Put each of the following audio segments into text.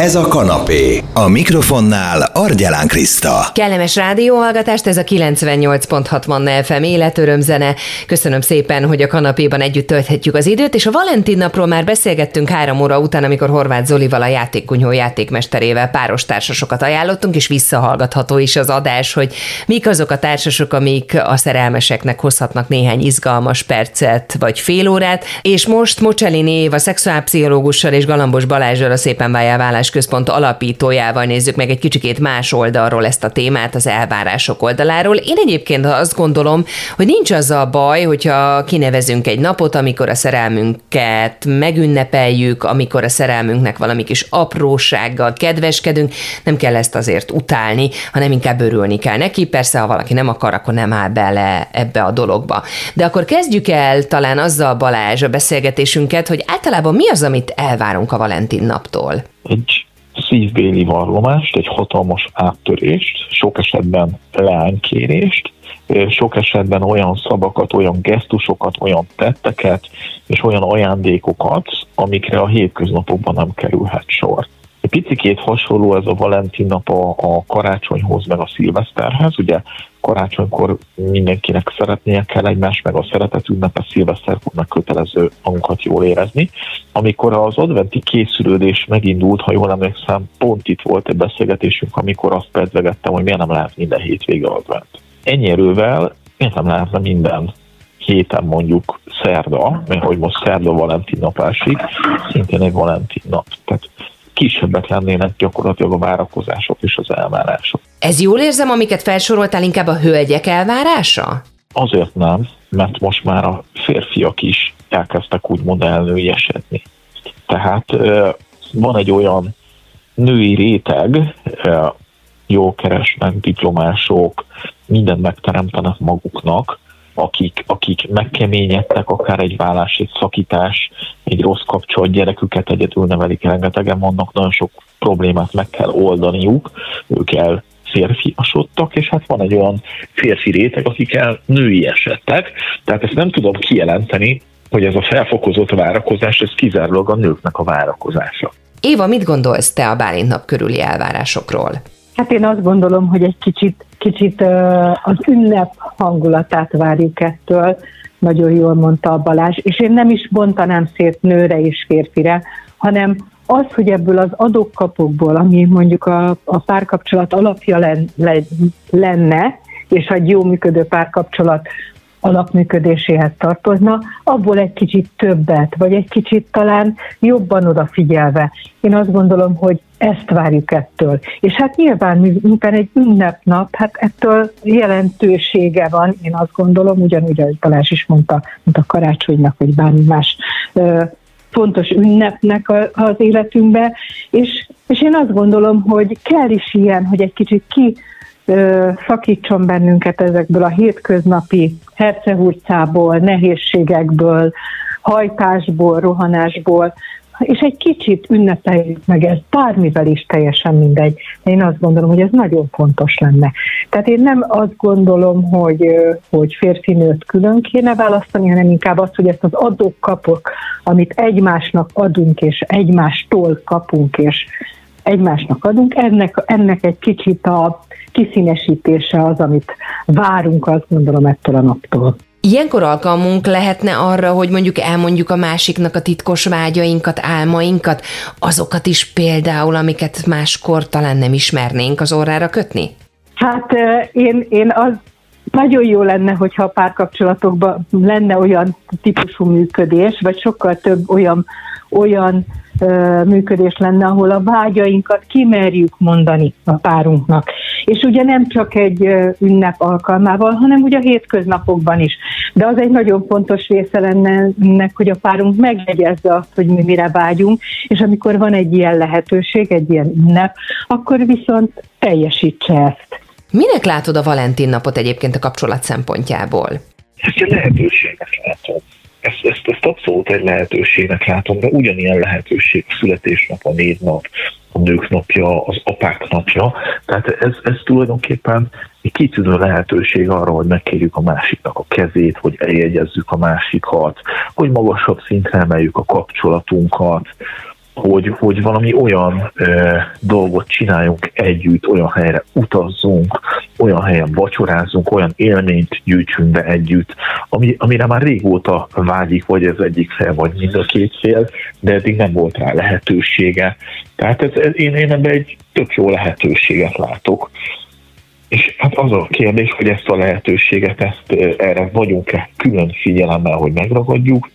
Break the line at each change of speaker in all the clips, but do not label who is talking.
Ez a kanapé. A mikrofonnál Argyelán Kriszta.
Kellemes rádióhallgatást, ez a 98.6 Manna FM életörömzene. Köszönöm szépen, hogy a kanapéban együtt tölthetjük az időt, és a Valentin napról már beszélgettünk három óra után, amikor Horváth Zolival a játékkunyhó játékmesterével páros társasokat ajánlottunk, és visszahallgatható is az adás, hogy mik azok a társasok, amik a szerelmeseknek hozhatnak néhány izgalmas percet vagy fél órát, és most Mocselini Éva szexuálpszichológussal és Galambos Balázsral a szépen váljál Központ alapítójával nézzük meg egy kicsikét más oldalról ezt a témát, az elvárások oldaláról. Én egyébként azt gondolom, hogy nincs az a baj, hogyha kinevezünk egy napot, amikor a szerelmünket megünnepeljük, amikor a szerelmünknek valami kis aprósággal kedveskedünk, nem kell ezt azért utálni, hanem inkább örülni kell neki. Persze, ha valaki nem akar, akkor nem áll bele ebbe a dologba. De akkor kezdjük el talán azzal Balázs a beszélgetésünket, hogy általában mi az, amit elvárunk a Valentin naptól?
Egy szívbéli vallomást, egy hatalmas áttörést, sok esetben leánykérést, sok esetben olyan szavakat, olyan gesztusokat, olyan tetteket és olyan ajándékokat, amikre a hétköznapokban nem kerülhet sor. Egy picikét hasonló ez a Valentin nap a, a karácsonyhoz, meg a szilveszterhez. Ugye karácsonykor mindenkinek szeretnie kell egymás, meg a szeretet ünnepe szilveszterkor meg kötelező magunkat jól érezni. Amikor az adventi készülődés megindult, ha jól emlékszem, pont itt volt egy beszélgetésünk, amikor azt pedzegettem, hogy miért nem lehet minden hétvége advent. Ennyi erővel miért nem lehetne minden héten mondjuk szerda, mert hogy most szerda Valentin napásig, szintén egy Valentin nap. Tehát kisebbek lennének gyakorlatilag a várakozások és az elvárások.
Ez jól érzem, amiket felsoroltál, inkább a hölgyek elvárása?
Azért nem, mert most már a férfiak is elkezdtek úgymond elnőjesedni. Tehát van egy olyan női réteg, jól keresnek, diplomások, mindent megteremtenek maguknak, akik, akik megkeményedtek, akár egy vállás, egy szakítás, egy rossz kapcsolat, gyereküket egyedül nevelik, rengetegen vannak, nagyon sok problémát meg kell oldaniuk, ők el férfiasodtak, és hát van egy olyan férfi réteg, akik el női esettek, tehát ezt nem tudom kijelenteni, hogy ez a felfokozott várakozás, ez kizárólag a nőknek a várakozása.
Éva, mit gondolsz te a Bálint nap körüli elvárásokról?
Hát én azt gondolom, hogy egy kicsit, kicsit az ünnep hangulatát várjuk ettől, nagyon jól mondta a Balázs, és én nem is bontanám szét nőre és férfire, hanem az, hogy ebből az adókkapokból, ami mondjuk a, a párkapcsolat alapja len, le, lenne, és egy jó működő párkapcsolat alapműködéséhez tartozna, abból egy kicsit többet, vagy egy kicsit talán jobban odafigyelve. Én azt gondolom, hogy ezt várjuk ettől. És hát nyilván, miután egy ünnepnap, hát ettől jelentősége van, én azt gondolom, ugyanúgy, ahogy Balázs is mondta, mint a karácsonynak, vagy bármi más fontos ünnepnek az életünkbe, és, és én azt gondolom, hogy kell is ilyen, hogy egy kicsit ki szakítson bennünket ezekből a hétköznapi hercehurcából, nehézségekből, hajtásból, rohanásból, és egy kicsit ünnepeljük meg ez, bármivel is teljesen mindegy. Én azt gondolom, hogy ez nagyon fontos lenne. Tehát én nem azt gondolom, hogy, hogy férfinőt külön kéne választani, hanem inkább azt, hogy ezt az adók kapok, amit egymásnak adunk, és egymástól kapunk, és egymásnak adunk, ennek, ennek egy kicsit a kiszínesítése az, amit várunk, azt gondolom ettől a naptól.
Ilyenkor alkalmunk lehetne arra, hogy mondjuk elmondjuk a másiknak a titkos vágyainkat, álmainkat, azokat is például, amiket máskor talán nem ismernénk az orrára kötni?
Hát én, én az nagyon jó lenne, hogyha a párkapcsolatokban lenne olyan típusú működés, vagy sokkal több olyan, olyan működés lenne, ahol a vágyainkat kimerjük mondani a párunknak. És ugye nem csak egy ünnep alkalmával, hanem ugye a hétköznapokban is. De az egy nagyon fontos része lenne ennek, hogy a párunk megjegyezze azt, hogy mi mire vágyunk, és amikor van egy ilyen lehetőség, egy ilyen ünnep, akkor viszont teljesítse ezt.
Minek látod a Valentin napot egyébként a kapcsolat szempontjából?
Ezt a lehetőséget látom ezt, ezt, ezt abszolút egy lehetőségnek látom, de ugyanilyen lehetőség a születésnap, a névnap, a nők napja, az apák napja. Tehát ez, ez tulajdonképpen egy kitűnő lehetőség arra, hogy megkérjük a másiknak a kezét, hogy eljegyezzük a másikat, hogy magasabb szintre emeljük a kapcsolatunkat, hogy, hogy valami olyan ö, dolgot csináljunk együtt, olyan helyre utazzunk, olyan helyen vacsorázunk, olyan élményt gyűjtsünk be együtt, ami, amire már régóta vágyik, vagy ez egyik fél, vagy mind a két fél, de eddig nem volt rá lehetősége. Tehát ez, ez, én, én ebben egy tök jó lehetőséget látok. És hát az a kérdés, hogy ezt a lehetőséget, ezt erre vagyunk-e külön figyelemmel, hogy megragadjuk,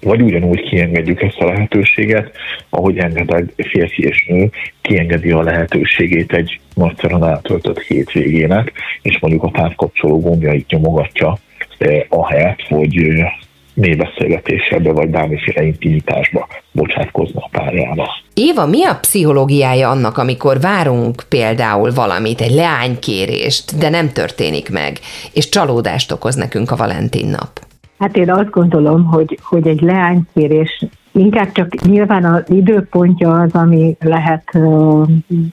vagy ugyanúgy kiengedjük ezt a lehetőséget, ahogy enged egy férfi és nő kiengedi a lehetőségét egy nagyszerűen eltöltött hétvégének, és mondjuk a párkapcsoló gombjait nyomogatja, eh, ahelyett, hogy eh, mély beszélgetésekbe vagy bármiféle intimitásba bocsátkozna a párjába.
Éva, mi a pszichológiája annak, amikor várunk például valamit, egy leánykérést, de nem történik meg, és csalódást okoz nekünk a Valentin nap?
Hát én azt gondolom, hogy, hogy egy leánykérés inkább csak nyilván az időpontja az, ami lehet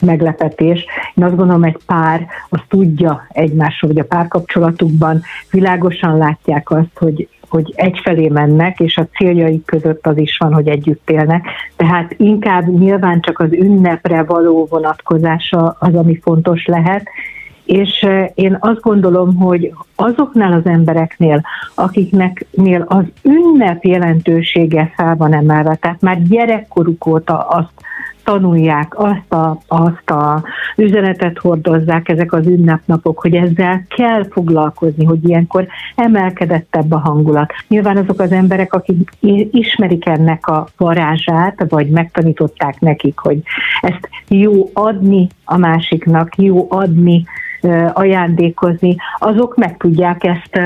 meglepetés. Én azt gondolom, egy pár az tudja egymásról, hogy a párkapcsolatukban világosan látják azt, hogy hogy egyfelé mennek, és a céljaik között az is van, hogy együtt élnek. Tehát inkább nyilván csak az ünnepre való vonatkozása az, ami fontos lehet, és én azt gondolom, hogy azoknál az embereknél, akiknél az ünnep jelentősége fel van emelve, tehát már gyerekkoruk óta azt tanulják, azt a, azt a üzenetet hordozzák ezek az ünnepnapok, hogy ezzel kell foglalkozni, hogy ilyenkor emelkedettebb a hangulat. Nyilván azok az emberek, akik ismerik ennek a varázsát, vagy megtanították nekik, hogy ezt jó adni a másiknak, jó adni ajándékozni, azok meg tudják ezt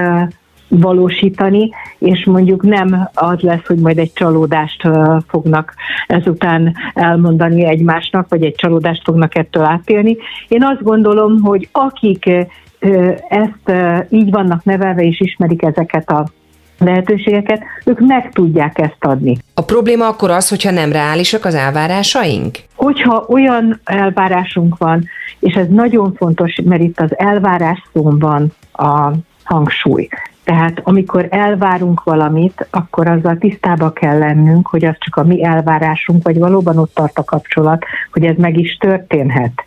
valósítani, és mondjuk nem az lesz, hogy majd egy csalódást fognak ezután elmondani egymásnak, vagy egy csalódást fognak ettől átélni. Én azt gondolom, hogy akik ezt így vannak nevelve és ismerik ezeket a lehetőségeket, ők meg tudják ezt adni.
A probléma akkor az, hogyha nem reálisak az elvárásaink?
Hogyha olyan elvárásunk van, és ez nagyon fontos, mert itt az elvárás szón van a hangsúly. Tehát amikor elvárunk valamit, akkor azzal tisztába kell lennünk, hogy az csak a mi elvárásunk, vagy valóban ott tart a kapcsolat, hogy ez meg is történhet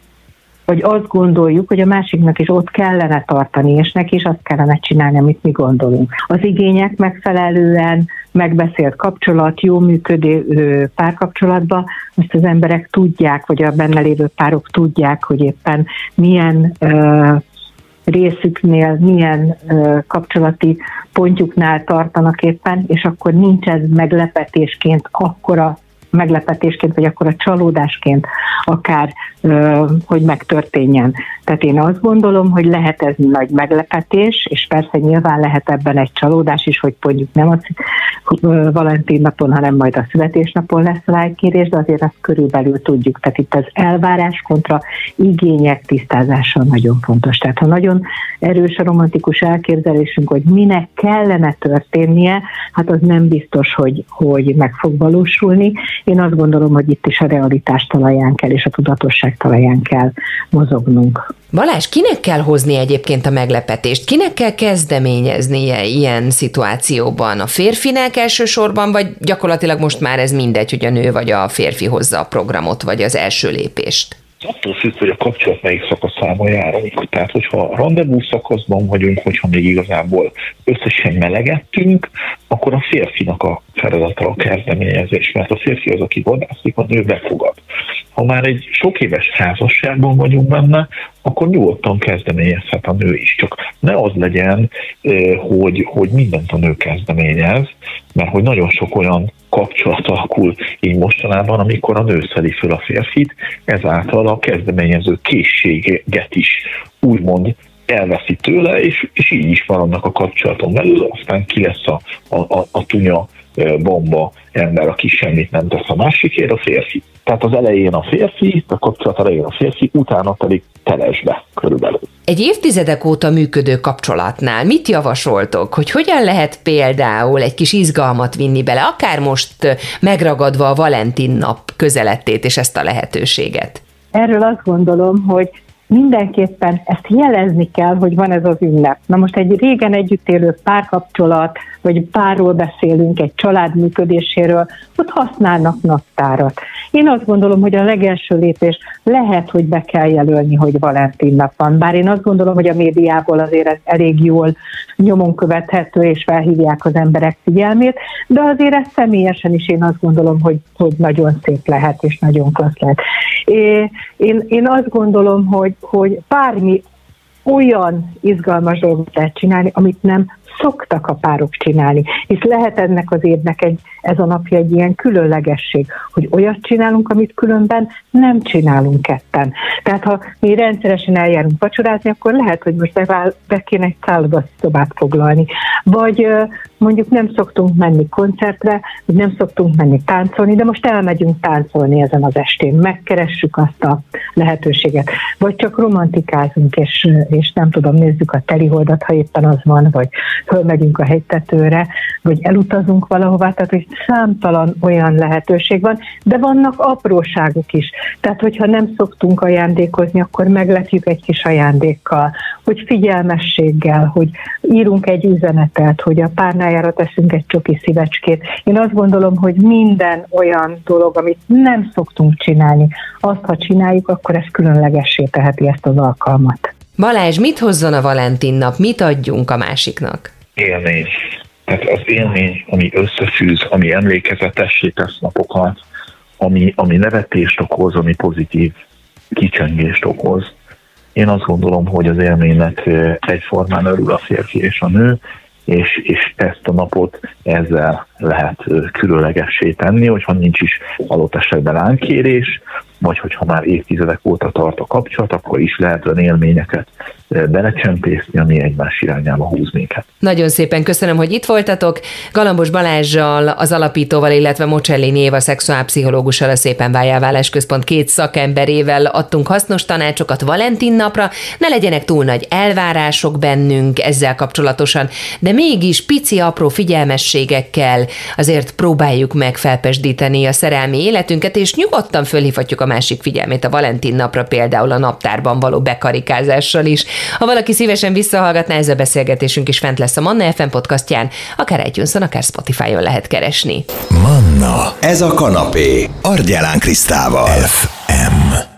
hogy azt gondoljuk, hogy a másiknak is ott kellene tartani, és neki is azt kellene csinálni, amit mi gondolunk. Az igények megfelelően megbeszélt kapcsolat, jó működő párkapcsolatban, azt az emberek tudják, vagy a benne lévő párok tudják, hogy éppen milyen részüknél, milyen kapcsolati pontjuknál tartanak éppen, és akkor nincs ez meglepetésként akkora meglepetésként, vagy akkor a csalódásként akár, hogy megtörténjen. Tehát én azt gondolom, hogy lehet ez nagy meglepetés, és persze nyilván lehet ebben egy csalódás is, hogy mondjuk nem a Valentin napon, hanem majd a születésnapon lesz a lájkérés, de azért azt körülbelül tudjuk. Tehát itt az elvárás kontra igények tisztázása nagyon fontos. Tehát ha nagyon erős a romantikus elképzelésünk, hogy minek kellene történnie, hát az nem biztos, hogy, hogy meg fog valósulni. Én azt gondolom, hogy itt is a realitás talaján kell, és a tudatosság talaján kell mozognunk.
Balázs, kinek kell hozni egyébként a meglepetést? Kinek kell kezdeményeznie ilyen szituációban? A férfinek elsősorban, vagy gyakorlatilag most már ez mindegy, hogy a nő vagy a férfi hozza a programot, vagy az első lépést?
Attól függ, hogy a kapcsolat melyik szakaszában járunk. Tehát, hogyha a rendezvú szakaszban vagyunk, hogyha még igazából összesen melegettünk, akkor a férfinak a feladata a kezdeményezés, mert a férfi az, aki vadászik, a nő befogad. Ha már egy sok éves házasságban vagyunk benne, akkor nyugodtan kezdeményezhet a nő is. Csak ne az legyen, hogy, hogy mindent a nő kezdeményez, mert hogy nagyon sok olyan kapcsolat alakul így mostanában, amikor a nő szedi föl a férfit, ezáltal a kezdeményező készséget is úgymond elveszi tőle, és, és így is van annak a kapcsolaton belül, aztán ki lesz a, a, a, a tunya bomba ember, aki semmit nem tesz a másikért, a férfi. Tehát az elején a férfi, a kapcsolat elején a férfi, utána pedig telesbe körülbelül.
Egy évtizedek óta működő kapcsolatnál mit javasoltok, hogy hogyan lehet például egy kis izgalmat vinni bele, akár most megragadva a Valentin nap közelettét és ezt a lehetőséget?
Erről azt gondolom, hogy mindenképpen ezt jelezni kell, hogy van ez az ünnep. Na most egy régen együtt élő párkapcsolat, vagy párról beszélünk, egy család működéséről, ott használnak naptárat. Én azt gondolom, hogy a legelső lépés lehet, hogy be kell jelölni, hogy Valentin nap van. Bár én azt gondolom, hogy a médiából azért ez elég jól nyomon követhető, és felhívják az emberek figyelmét, de azért ez személyesen is én azt gondolom, hogy, hogy nagyon szép lehet, és nagyon klassz lehet. Én, én azt gondolom, hogy, hogy bármi olyan izgalmas dolgot lehet csinálni, amit nem szoktak a párok csinálni. Hisz lehet ennek az évnek egy, ez a napja egy ilyen különlegesség, hogy olyat csinálunk, amit különben nem csinálunk ketten. Tehát ha mi rendszeresen eljárunk vacsorázni, akkor lehet, hogy most be, be kéne egy szobát foglalni. Vagy mondjuk nem szoktunk menni koncertre, vagy nem szoktunk menni táncolni, de most elmegyünk táncolni ezen az estén, megkeressük azt a lehetőséget. Vagy csak romantikázunk, és, és nem tudom, nézzük a teliholdat, ha éppen az van, vagy fölmegyünk a hegytetőre, vagy elutazunk valahová, tehát hogy számtalan olyan lehetőség van, de vannak apróságok is. Tehát, hogyha nem szoktunk ajándékozni, akkor meglepjük egy kis ajándékkal, hogy figyelmességgel, hogy írunk egy üzenetet, hogy a párnájára teszünk egy csoki szívecskét. Én azt gondolom, hogy minden olyan dolog, amit nem szoktunk csinálni, azt, ha csináljuk, akkor ez különlegessé teheti ezt az alkalmat.
Balázs, mit hozzon a Valentin nap? Mit adjunk a másiknak?
Élmény. Tehát az élmény, ami összefűz, ami emlékezetessé tesz napokat, ami, ami nevetést okoz, ami pozitív kicsengést okoz. Én azt gondolom, hogy az élménynek egyformán örül a férfi és a nő, és, és ezt a napot ezzel lehet különlegessé tenni, hogyha nincs is adott esetben lánkérés, vagy hogyha már évtizedek óta tart a kapcsolat, akkor is lehet olyan élményeket belecsempészni, ami egymás irányába húz minket.
Nagyon szépen köszönöm, hogy itt voltatok. Galambos Balázsjal, az alapítóval, illetve Mocelli Néva szexuálpszichológussal a Szépen Váljáválás Központ két szakemberével adtunk hasznos tanácsokat Valentin napra. Ne legyenek túl nagy elvárások bennünk ezzel kapcsolatosan, de mégis pici apró figyelmességekkel azért próbáljuk meg felpesdíteni a szerelmi életünket, és nyugodtan fölhívhatjuk a másik figyelmét a Valentin napra például a naptárban való bekarikázással is. Ha valaki szívesen visszahallgatná, ez a beszélgetésünk is fent lesz a Manna FM podcastján, akár itunes akár Spotify-on lehet keresni.
Manna, ez a kanapé, Argyelán Krisztával. FM.